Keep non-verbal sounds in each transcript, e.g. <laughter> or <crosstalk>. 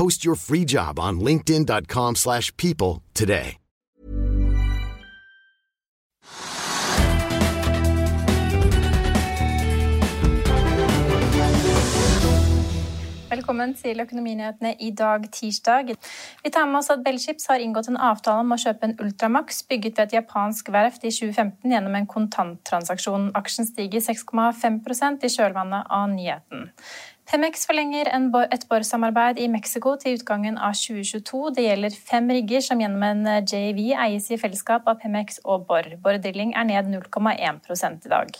Post your free job on linkedin.com slash people today. Velkommen til Økonominyhetene i dag, tirsdag. Vi tar med oss at Bellships har inngått en avtale om å kjøpe en Ultramax bygget ved et japansk verft i 2015 gjennom en kontanttransaksjon. Aksjen stiger 6,5% i kjølvannet av nyheten. Pemex forlenger et Borr-samarbeid i Mexico til utgangen av 2022. Det gjelder fem rigger som gjennom en JV eies i fellesskap av Pemex og Borr. Borr Drilling er ned 0,1 i dag.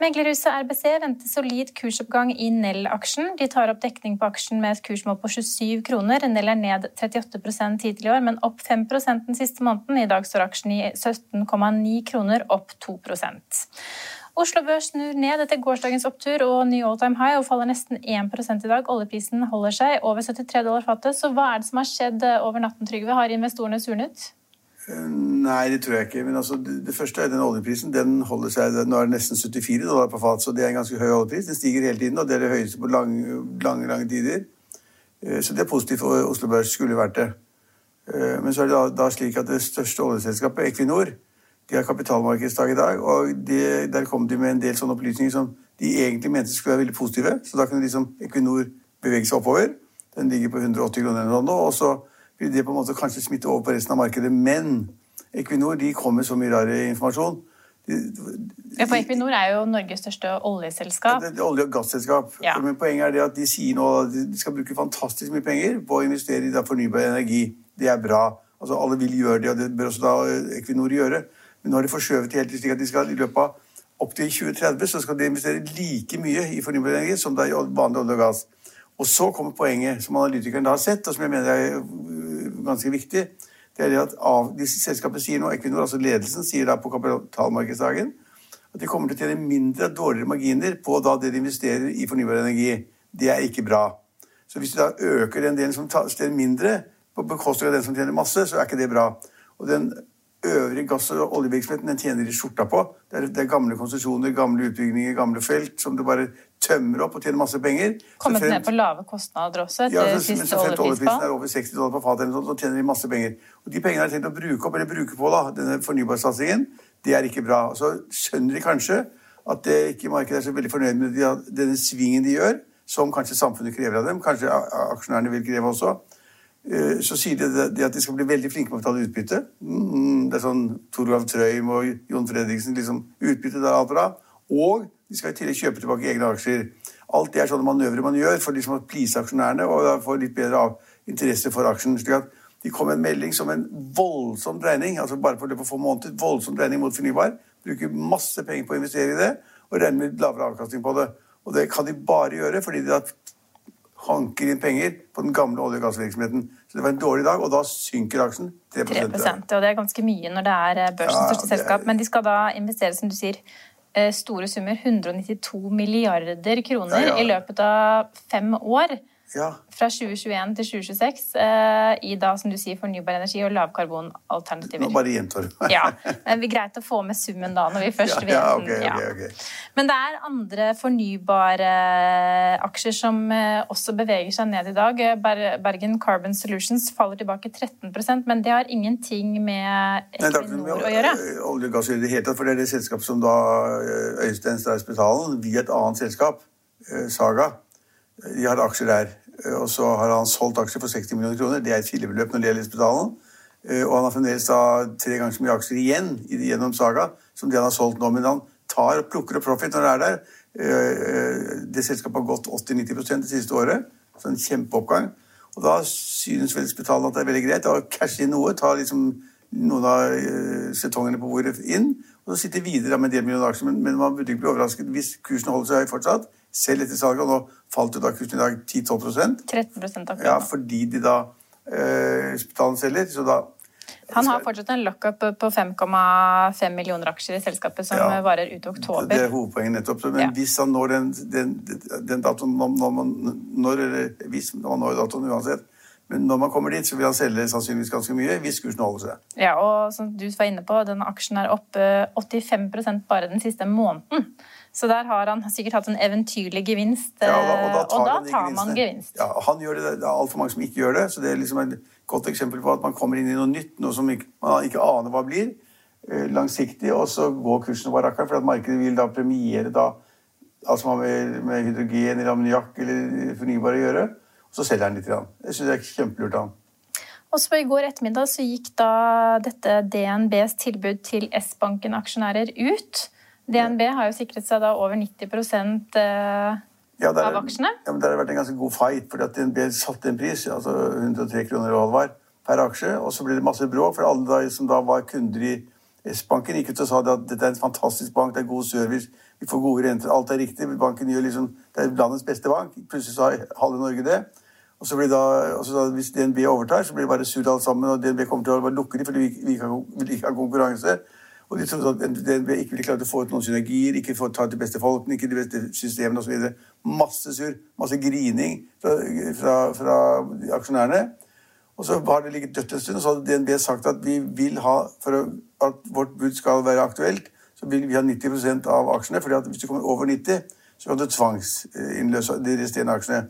Meglerhuset RBC venter solid kursoppgang i Nell-aksjen. De tar opp dekning på aksjen med et kursmål på 27 kroner. Nell er ned 38 hittil i år, men opp 5% den siste måneden. I dag står aksjen i 17,9 kroner, opp 2 Oslo Børs snur ned etter gårsdagens opptur og ny all time high og faller nesten 1 i dag. Oljeprisen holder seg over 73 dollar fatet. Så hva er det som har skjedd over natten, Trygve? Har investorene surnet? Nei, det tror jeg ikke. Men altså, det, første er den oljeprisen. Den holder seg, Nå er det nesten 74 dollar på fat, så det er en ganske høy oljepris. Den stiger hele tiden, og det er det høyeste på lange, lange, lange tider. Eh, så det er positivt for Oslo Børs. Skulle vært det. Eh, men så er det da, da slik at det største oljeselskapet, Equinor, de har kapitalmarkedsdag i dag, og de, der kom de med en del sånne opplysninger som de egentlig mente skulle være veldig positive. Så da kunne liksom Equinor bevege seg oppover. Den ligger på 180 kroner eller noe, og så vil det på en måte kanskje smitte over på resten av markedet. Men Equinor de kommer så mye rar informasjon. De, de, ja, for Equinor er jo Norges største oljeselskap. Det, det, olje- og gasselskap. Ja. Men poenget er det at de sier nå at de skal bruke fantastisk mye penger på å investere i fornybar energi. Det er bra. Altså, alle vil gjøre det, og det bør også da Equinor gjøre. Men nå har de forskjøvet det helt slik at de skal i løpet av opp til 2030 så skal de investere like mye i fornybar energi som det er vanlig olje og gass. Og så kommer poenget som analytikeren da har sett, og som jeg mener er ganske viktig. Det er det at av disse selskapene sier nå, Equinor, altså ledelsen, sier da på kapitalmarkedsdagen at de kommer til å tjene mindre og dårligere marginer på da det de investerer i fornybar energi. Det er ikke bra. Så hvis du da øker den delen som tjener mindre, på bekostning av den som tjener masse, så er ikke det bra. Og den øvrige gass- og oljevirksomheten den tjener de skjorta på. Det er, det er gamle konsesjoner, gamle utbygginger, gamle felt som du bare tømmer opp og tjener masse penger. Kommet ned på lave kostnader også etter ja, så, siste så fremt oljeprisen er over 60 dollar på fatet, så tjener de masse penger. Og De pengene har de tenkt å bruke opp, eller bruke på da, denne fornybarsatsingen. Det er ikke bra. Så skjønner de kanskje at det ikke markedet er så veldig fornøyd med denne svingen de gjør, som kanskje samfunnet krever av dem. Kanskje aksjonærene vil kreve også. Eh, så sier de at de skal bli veldig flinke med å betale utbytte. Mm, det er sånn Torgav Trøim og Jon Fredriksen liksom, Utbytte der alt bra. Og de skal i tillegg kjøpe tilbake egne aksjer. Alt det er sånne manøvrer man gjør for liksom å please aksjonærene og få litt bedre interesse for aksjen. slik at de kom med en melding som en voldsom dreining altså bare på få måneder, voldsom dreining mot fornybar. Bruker masse penger på å investere i det og regner med lavere avkastning på det. Og det kan de bare gjøre fordi de hanker inn penger på den gamle olje- og gassvirksomheten. Så det var en dårlig dag, og da synker aksjen 3, 3 Og det er ganske mye når det er eh, børsens ja, største selskap. Men de skal da investere, som du sier, store summer, 192 milliarder kroner, ja, ja. i løpet av fem år. Ja. fra 2021 til 2026 eh, i da, som du sier, fornybar energi og lavkarbonalternativer. Nå bare gjentar du. Ja, det blir greit å få med summen da, når vi først Ja, vet ja, den. Okay, Ja. ok, ok. Men det er andre fornybare aksjer som eh, også beveger seg ned i dag. Eh, Bergen Carbon Solutions faller tilbake 13% men det har ingenting med Equinor å gjøre. olje og gass i det hele tatt, for det er det selskapet som da Øystein Strauss Betalen via et annet selskap, Saga, de har aksjer der. Og så har han solgt aksjer for 60 millioner kroner. Det er et fillebeløp når det gjelder Spetalen. Og han har fremdeles da tre ganger så mye aksjer igjen gjennom Saga som det han har solgt nå. Men han tar og plukker opp profit når det er der. Ø, Det selskapet har gått 80-90% det siste året. Så en kjempeoppgang. Og da synes vel Spetalen at det er veldig greit å cashe inn noe, ta liksom noen av eh, setongene på bordet inn, og så sitte videre med en del millioner aksjer. Men man burde ikke bli overrasket hvis kursen holder seg høy fortsatt, selv etter salget, og nå falt jo da kursen i dag 10-12 13 akkurat Ja, fordi de da eh, Spitalen selger, så da Han har fortsatt en lockup på 5,5 millioner aksjer i selskapet som Ja. varer ut oktober. Det er hovedpoenget nettopp. Men Ja. hvis han når den, den, den datoen når, man, når, eller hvis man når datoen uansett, men når man kommer dit, så vil han selge sannsynligvis ganske mye hvis kursen holder seg. Ja, og som du var inne på, denne aksjen er opp eh, 85% bare den siste måneden. Så der har han sikkert hatt en eventyrlig gevinst, Ja, og da, eh, og da tar, tar man gevinst. Ja, han gjør det, det er altfor mange som ikke gjør det. Så det er liksom et godt eksempel på at man kommer inn i noe nytt, noe som ikke, man ikke aner hva blir, eh, langsiktig, og så går kursen over rakkeren, for at markedet vil da premiere da alt som har med, med hydrogen eller ammoniakk eller fornybar å gjøre. Og så selger han litt. Grann. Jeg syns det er kjempelurt av han. Og så I går ettermiddag så gikk da dette DNBs tilbud til S-banken-aksjonærer ut. DNB har jo sikret seg da over 90 eh, Ja, der, Av aksjene? Ja, men Der har det vært en ganske god fight, fordi at DNB satte en pris, altså 103 kroner og halvvar per aksje, og så ble det masse bråk, for alle da, som da var kunder i S-banken, gikk ut og sa at dette er en fantastisk bank, det er god service, vi får gode renter, alt er riktig, banken gjør liksom, det er landets beste bank, plutselig sa halve Norge det, og så blir da, så da, hvis DNB overtar, så blir det bare surr alt sammen, og DNB kommer til å bare lukke dem, fordi vi, vi ikke har- vil ikke ha konkurranse, og de trodde at DNB ikke ville klare å få ut noen synergier, ikke få ta ut de beste folkene, ikke de beste systemene osv. Masse surr, masse grining fra, fra, fra aksjonærene. Og så har det ligget dødt en stund, og så hadde DNB sagt at vi vil ha, for at vårt bud skal være aktuelt, så vil vi ha 90% av aksjene. fordi at hvis du kommer over 90, så kan du tvangsinnløse de resterende aksjene.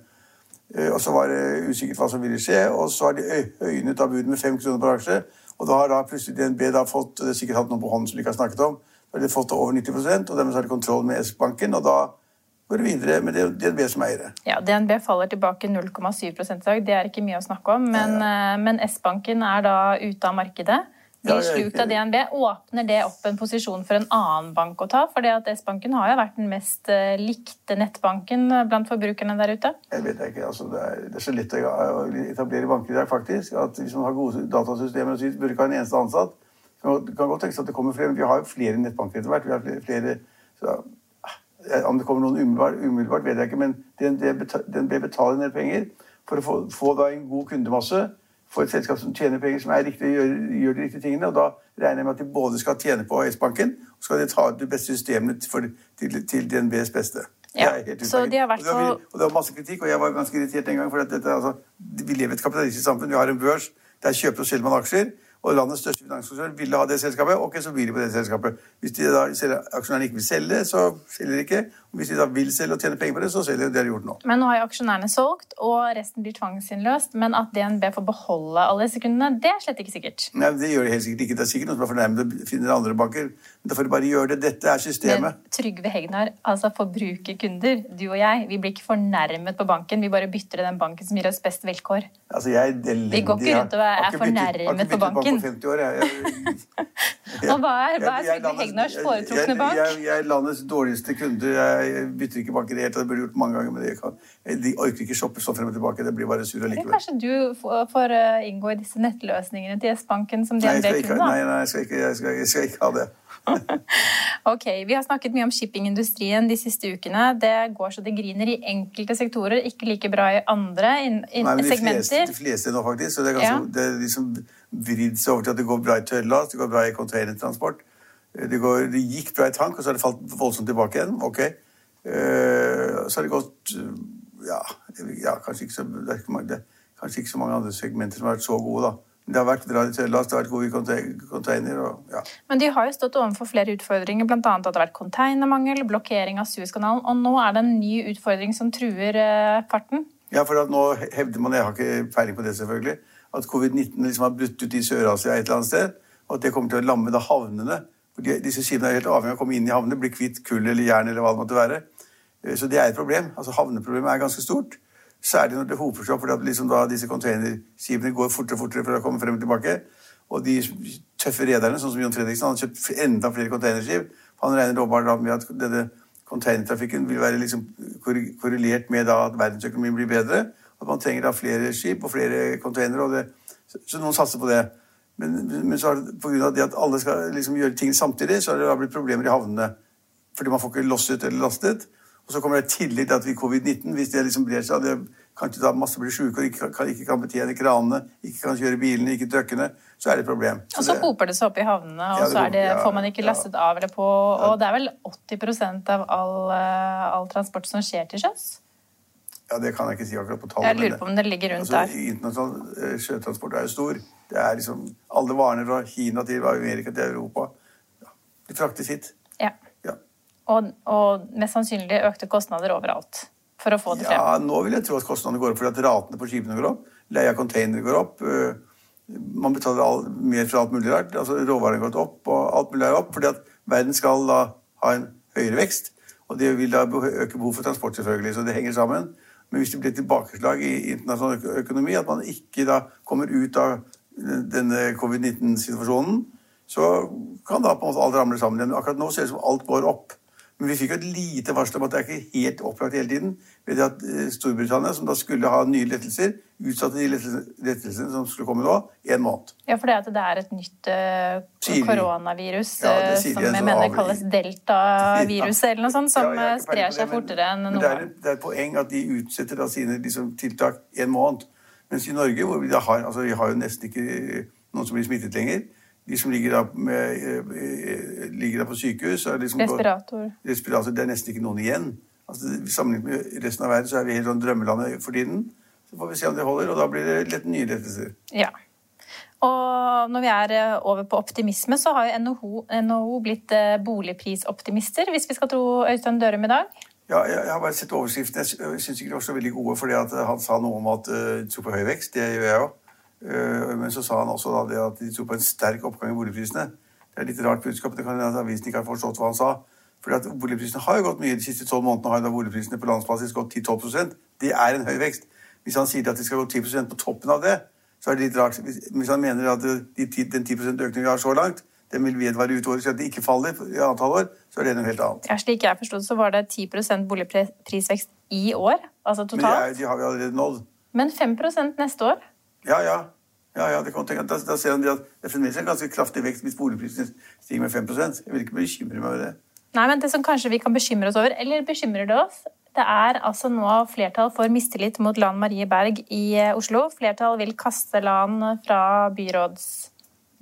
Eh, Og så var det usikkert hva som ville skje, og så har de øy- høynet av budet med fem kroner per aksje. Og da har da plutselig DNB da fått det er sikkert hatt noe på hånden som de ikke har snakket om, da har de fått over 90 og dermed har de kontroll med S-banken, og da går det videre med DNB som eiere. Ja, DNB faller tilbake 0,7 i dag. Det er ikke mye å snakke om. Men, eh, men S-banken er da ute av markedet. Blir slukt av. DNB. Åpner det opp en posisjon for en annen bank å ta? For S-banken har jo vært den mest eh, likte nettbanken eh, blant forbrukerne der ute. Jeg vet ikke, altså det, er, det er så lett å å etablere banker i dag, faktisk. At hvis man har gode datasystemer og så burde ikke ha en eneste ansatt. Det kan godt tenkes at det kommer flere, men vi har jo flere nettbanker etter hvert. Vi har flere, så, eh, Om det kommer noen umiddelbart, umiddelbart vet jeg ikke, men DNB DNB betaler en del penger for å få, få da en god kundemasse for et selskap som tjener penger, som er riktig, gjør, gjør de riktige tingene. Og da regner jeg med at de både skal tjene på S-banken, og skal de ta ut de beste systemene for, til, til DNBs beste. Det Ja, så de har vært Og det var- på- og det var masse kritikk, og jeg var ganske irritert en gang. for at dette, altså, Vi lever i et kapitalistisk samfunn. Vi har en børs. Der kjøper og selger man aksjer. Og landets største finanskonsern ville ha det selskapet. Ok, så blir de på det selskapet. Hvis de da aksjonærene ikke vil selge, så selger de ikke. Hvis de da vil selge og tjene penger på det, så selger de. Det har de gjort nå. Men nå har jo aksjonærene solgt, og resten blir tvangsinnløst. Men at DNB får beholde alle sekundene, det er slett ikke sikkert. Nei, Det gjør de helt sikkert ikke. Det er sikkert noen som er fornærmet og finner andre banker. Men da får de bare gjøre det. Dette er systemet. Men Trygve Hegnar, altså forbrukerkunder, du og jeg, vi blir ikke fornærmet på banken. Vi bare bytter til den banken som gir oss best vilkår. Altså, jeg er elendig. Vi går ikke rundt og er fornærmet på banken. har ikke byttet bank på 50 år. Jeg, <laughs> jeg, Og hva er, hva er Jeg- jeg Trygve Hegnars jeg- foretrukne jeg, bank? Jeg, jeg er landets dårligste kunde. Jeg bytter ikke bank i det. Det burde jeg gjort mange ganger, men det kan. Jeg, de orker ikke shoppe så frem og tilbake. Det blir bare sur Eller allikevel. Kanskje du får eh, inngå i disse nettløsningene til S-banken som jeg DNB kunne? nei, nei, jeg skal ikke, jeg skal, jeg skal ikke ha det. <laughs> Ok, Vi har snakket mye om shippingindustrien de siste ukene. Det går så det griner i enkelte sektorer, ikke like bra i andre in, in, Nei, men de segmenter. fleste, de fleste nå, faktisk. Så det er, ganske, Ja. det er liksom vridd seg over til at det går bra i tørrlast, det går bra i containertransport. Det, går, det gikk bra i tank, og så har det falt voldsomt tilbake igjen. Ok. Eh, så har det gått ja, ja kanskje, ikke så, mange, kanskje ikke så mange andre segmenter som har vært så gode, da. Det har vært bra i Trøndelag, det har vært gode container. Og, ja. Men de har jo stått overfor flere utfordringer, bl.a. at det har vært containermangel, blokkering av Suezkanalen, og nå er det en ny utfordring som truer eh, farten. Ja, for nå hevder man, jeg har ikke peiling på det selvfølgelig, at covid-19 liksom har brutt ut i Sør-Asia et eller annet sted, og at det kommer til å lamme da havnene. For disse skipene er helt avhengig av å komme inn i havnene, bli kvitt kull eller jern eller hva det måtte være. Eh, så det er et problem. Altså Havneproblemet er ganske stort. Særlig når det hoper seg opp, fordi liksom disse containerskipene går fortere og fortere for å komme frem og tilbake. Og de tøffe rederne, sånn som John Fredriksen, han har kjøpt enda flere containerskip. Han regner åpenbart med at denne containertrafikken vil være liksom korrelert med at verdensøkonomien blir bedre. At man trenger da flere skip og flere containere. Så noen satser på det. Men, men så har det, på grunn av det at alle skal liksom gjøre ting samtidig, så har det blitt problemer i havnene. Fordi man får ikke losset eller lastet. Og så kommer det i tillegg til at vi covid-19, hvis det liksom brer seg, det kanskje da masse blir sjuke og ikke kan, ikke kan betjene kranene, ikke kan kjøre bilene, ikke truckene, så er det et problem. Så og så det, hoper det seg opp i havnene, og ja, så det, får man ikke lastet ja, av eller på. Og det er vel 80% av all, eh, all, transport som skjer til sjøs? Ja, det kan jeg ikke si akkurat på tallet. Jeg lurer på om det ligger rundt altså, der. Internasjonal eh, sjøtransport er jo stor. Det er liksom alle varene fra Kina til Amerika til Europa. De fraktes hit. Ja. Og, og, mest sannsynlig økte kostnader overalt for å få det frem. Ja, nå vil jeg tro at kostnadene går opp fordi at ratene på skipene går opp. Leie av containere går opp. Øh, man betaler all, mer for alt mulig rart. Altså Råvarene har gått opp, og alt mulig er opp. fordi at verden skal da ha en høyere vekst. Og det vil da øke behov for transport, selvfølgelig. Så det henger sammen. Men hvis det blir tilbakeslag i internasjonal økonomi, at man ikke da kommer ut av denne covid-19-situasjonen, så kan da på en måte alt ramle sammen igjen. Akkurat nå ser det ut som alt går opp. Men vi fikk jo et lite varsel om at det er ikke helt opplagt hele tiden. ved at eh, Storbritannia, som da skulle ha nye lettelser, utsatte de lettelsene som skulle komme nå, en måned. Ja, for det, at det er et nytt uh, koronavirus ja, uh, som jeg mener kalles deltaviruset, <laughs> eller noe sånt, som ja, sprer seg fortere enn noen annet. Det, er et poeng at de utsetter da sine liksom, tiltak en måned. Mens i Norge, hvor vi har, altså, vi har jo nesten ikke noen som blir smittet lenger, de som ligger da, med, eh, ligger der på sykehus liksom Respirator. respirator. Det er nesten ikke noen igjen. Altså, Sammenlignet med resten av verden så er vi helt sånn drømmelandet for tiden. Så får vi se om det holder, og da blir det lett nye lettelser. Ja. Og når vi er eh, over på optimisme, så har jo NHO, NHO blitt eh, boligprisoptimister, hvis vi skal tro Øystein Dørum i dag? Ja, jeg har bare sett overskriftene. Jeg syns ikke de var så veldig gode, fordi han sa noe om at uh, tro på høy vekst. Det gjør jeg jo. Eh, men så sa han også det at de tror på en sterk oppgang i boligprisene. Det er litt rart budskap. Det kan hende at avisen ikke har forstått hva han sa. Fordi at Boligprisene har jo gått mye. De siste tolv månedene har boligprisene på landsbasis gått 10-12 Det er en høy vekst. Hvis han sier at de skal gå 10% på toppen av det, så er det litt rart. Hvis han mener at de 10, den 10 økningen vi har så langt, den vil vedvare ut året, så at det ikke faller i antall år, så er det noe helt annet. Ja, Slik jeg forstod så var det 10% boligprisvekst i år, altså totalt. Men de, de har vi allerede nådd. Men 5 neste år? Ja, ja. Ja, ja, det kan tenke, da, da ser han at det er fremdeles en ganske kraftig vekst hvis boligprisene stiger med 5 Jeg vil ikke bekymre meg over det. Nei, men Det som kanskje vi kan bekymre oss over, eller bekymrer det oss, det er altså nå flertall for mistillit mot Lan Marie Berg i eh, Oslo. Flertall vil kaste Lan fra byråds...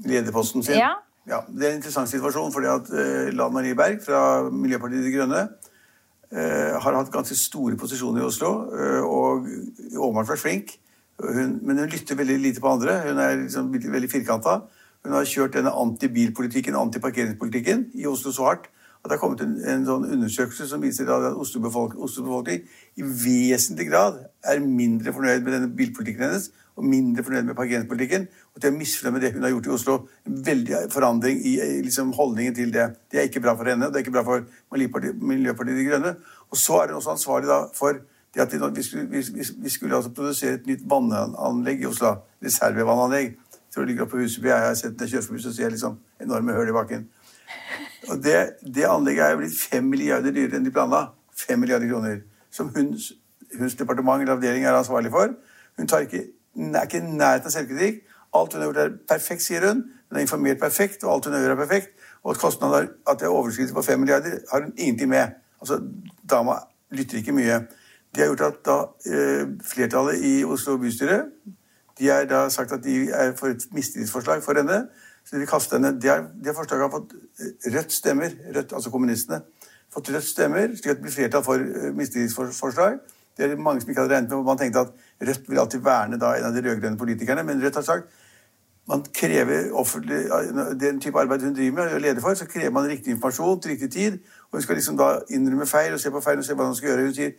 Lederposten sin? Ja. ja. Det er en interessant situasjon, fordi at uh, Lan Marie Berg fra Miljøpartiet De Grønne uh, har hatt ganske store posisjoner i Oslo og åpenbart vært flink. Hun, men hun lytter veldig lite på andre. Hun er liksom veldig, veldig firkanta. Hun har kjørt denne antibilpolitikken, antiparkeringspolitikken, i Oslo så hardt at det har kommet en, en sånn undersøkelse som viser at Oslo befolkning, i vesentlig grad er mindre fornøyd med denne bilpolitikken hennes og mindre fornøyd med parkeringspolitikken. Og de er misfornøyd med det hun har gjort i Oslo. En veldig forandring i liksom, holdningen til det. Det er ikke bra for henne, og det er ikke bra for Miljøpartiet, Miljøpartiet De Grønne. Og så er hun også ansvarlig da, for det at vi, skulle, vi, vi skulle altså produsere et nytt vannanlegg i Oslo. Reservevannanlegg. Tror det ligger oppe på Huseby. Jeg har sett det kjørt forbi, så ser jeg liksom enorme hull i bakken. Og det, det anlegget er blitt fem milliarder dyrere enn de planla. Fem milliarder kroner. Som huns, huns departement eller avdeling er ansvarlig for. Hun tar ikke, er ikke i nærheten av selvkritikk. Alt hun har gjort, er perfekt, sier hun. Hun er informert perfekt, og alt hun gjør, er perfekt. Og at det er overskridelse på fem milliarder, har hun ingenting med. Altså, Dama lytter ikke mye. Det har gjort at da, eh, flertallet i Oslo bystyre de har da sagt at de er for et mistillitsforslag for henne. Så de vil kaste henne. Det, er, forslaget har fått eh, rødt stemmer, rødt, altså kommunistene, fått rødt stemmer, slik at det blir flertall for uh, mistillitsforslag. Det er det mange som ikke hadde regnet med. Man tenkte at Rødt vil alltid verne da en av de rød-grønne politikerne, men Rødt har sagt man krever offentlig, Den type arbeid hun driver med, og leder for, så krever man riktig informasjon til riktig tid. Og hun skal liksom da innrømme feil og se på feil og se hva hun skal gjøre. Hun sier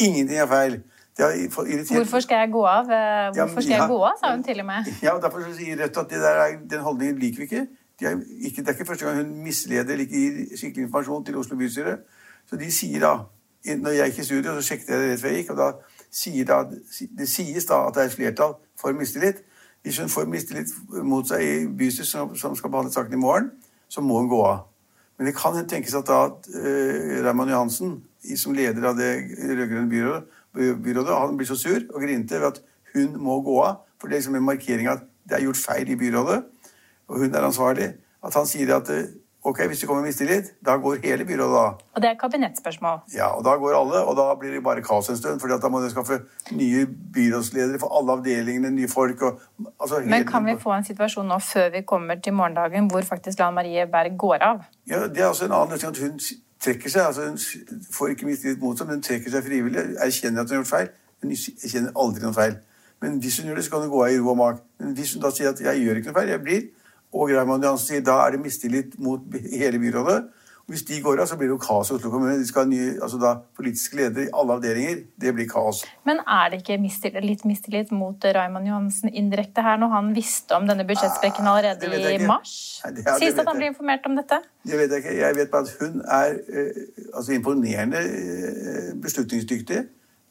ingenting er feil. Hvorfor skal jeg gå av? Hvorfor skal jeg gå av, sa hun til og med. Ja, og Derfor sier Rødt at der, den holdningen liker vi ikke. De ikke. Det er ikke første gang hun misleder eller ikke gir skikkelig informasjon til Oslo bystyre. Så de sier da Når jeg gikk i studio, så sjekket jeg det rett før jeg gikk, og da sier da, det sies da at det er flertall for mistillit. Hvis hun får mistillit mot seg i bystyret, som, som skal behandle saken i morgen, så må hun gå av. Men det kan tenkes at da uh, Raymond Johansen, som leder av det rød-grønne byrådet, byrådet, han blir så sur og grinete ved at hun må gå av. For det er liksom en markering av at det er gjort feil i byrådet, og hun er ansvarlig. At han sier at eh, ok, hvis det kommer mistillit, da går hele byrådet av. Og det er kabinettspørsmål? Ja, og da går alle, og da blir det bare kaos en stund. For da må de skaffe nye byrådsledere for alle avdelingene, nye folk og altså, Men kan vi få en situasjon nå, før vi kommer til morgendagen, hvor faktisk Lan Marie Berg går av? Ja, det er også en annen løsning at hun trekker seg. altså Hun får ikke mistillit mot seg, men hun trekker seg frivillig. Erkjenner at hun har gjort feil. Hun erkjenner aldri noen feil. Men hvis hun gjør det, så kan hun gå av i ro og mak. Men hvis hun da sier at 'jeg gjør ikke noe feil, jeg blir', og Raymond Johansen sier da er det mistillit mot hele byrådet hvis de går av, så blir det jo kaos i Oslo kommune. De skal ha nye, altså da, politiske ledere i alle avdelinger. Det blir kaos. Men er det ikke mistillit, litt mistillit mot Raymond Johansen indirekte her, når han visste om denne budsjettsprekken ah, allerede i mars? Nei, ja, Sies at han blir informert om dette? Det vet jeg ikke. Jeg vet bare at hun er eh, altså imponerende eh, beslutningsdyktig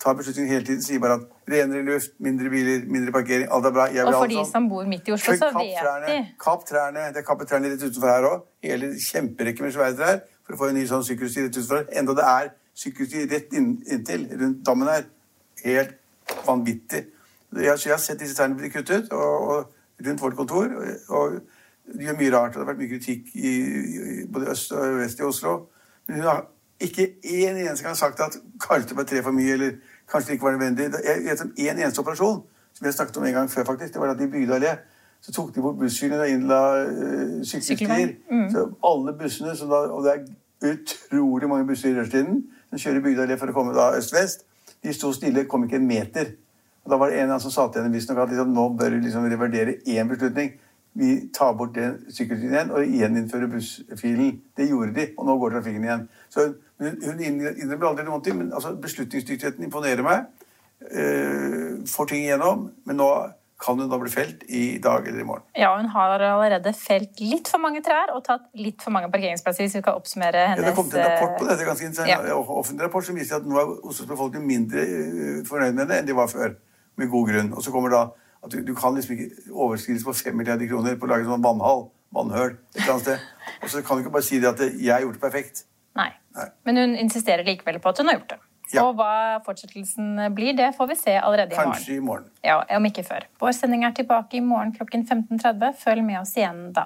tar beslutninger hele tiden. Sier bare at renere luft, mindre biler, mindre parkering, alt er bra. og for de sånn. som bor midt i Oslo, så vet de Kapp trærne. Det er kappet trærne rett utenfor her òg. Hele kjemperekke med svære trær for å få en ny sånn sykkelsti rett utenfor. Enda det er sykkelsti rett inntil, rundt dammen her. Helt vanvittig. Jeg, jeg har sett disse trærne bli kuttet og, og, rundt vårt kontor. Og, de gjør mye rart. Det har vært mye kritikk i, i både øst og vest i Oslo. Men hun har ikke én eneste gang sagt at kalte meg tre for mye, eller kanskje det ikke var nødvendig. Jeg vet om én eneste operasjon som jeg snakket om en gang før, faktisk. Det var at i Bydal så tok de bort bussfilene og innla uh, sykkelstier. Mm. Så alle bussene, da, og det er utrolig mange busser i rushtiden som kjører Bygdalé for å komme da øst-vest, de sto stille, kom ikke en meter. Og Da var det en som sa til henne visstnok at liksom, nå bør du liksom revurdere én beslutning. Vi tar bort den sykkelstien igjen og gjeninnfører bussfilen. Det gjorde de, og nå går trafikken igjen. Så hun innrømmer aldri noen ting, men altså, beslutningsdyktigheten imponerer meg. Uh, får ting igjennom. Men nå kan hun da bli felt i dag eller i morgen. Ja, hun har allerede felt litt for mange trær og tatt litt for mange parkeringsplasser. hvis vi kan oppsummere hennes... Ja, det kom til en rapport på dette, ganske interessant, ja. offentlig rapport som viser at nå er Oslos befolkning mindre eh, fornøyd med henne enn de var før. Med god grunn. Og så kommer da at du, du kan liksom ikke overskrides på 5 milliarder kroner på å lage sånn vannhall, vannhøl, et eller annet sted. <laughs> Og så kan du ikke bare si det at 'jeg har gjort det perfekt'. Nei. Nei. Men hun insisterer likevel på at hun har gjort det. Ja. Og hva fortsettelsen blir, det får vi se allerede i morgen. Kanskje i morgen. Ja, Om ikke før. Vår sending er tilbake i morgen klokken 15.30. Følg med oss igjen da.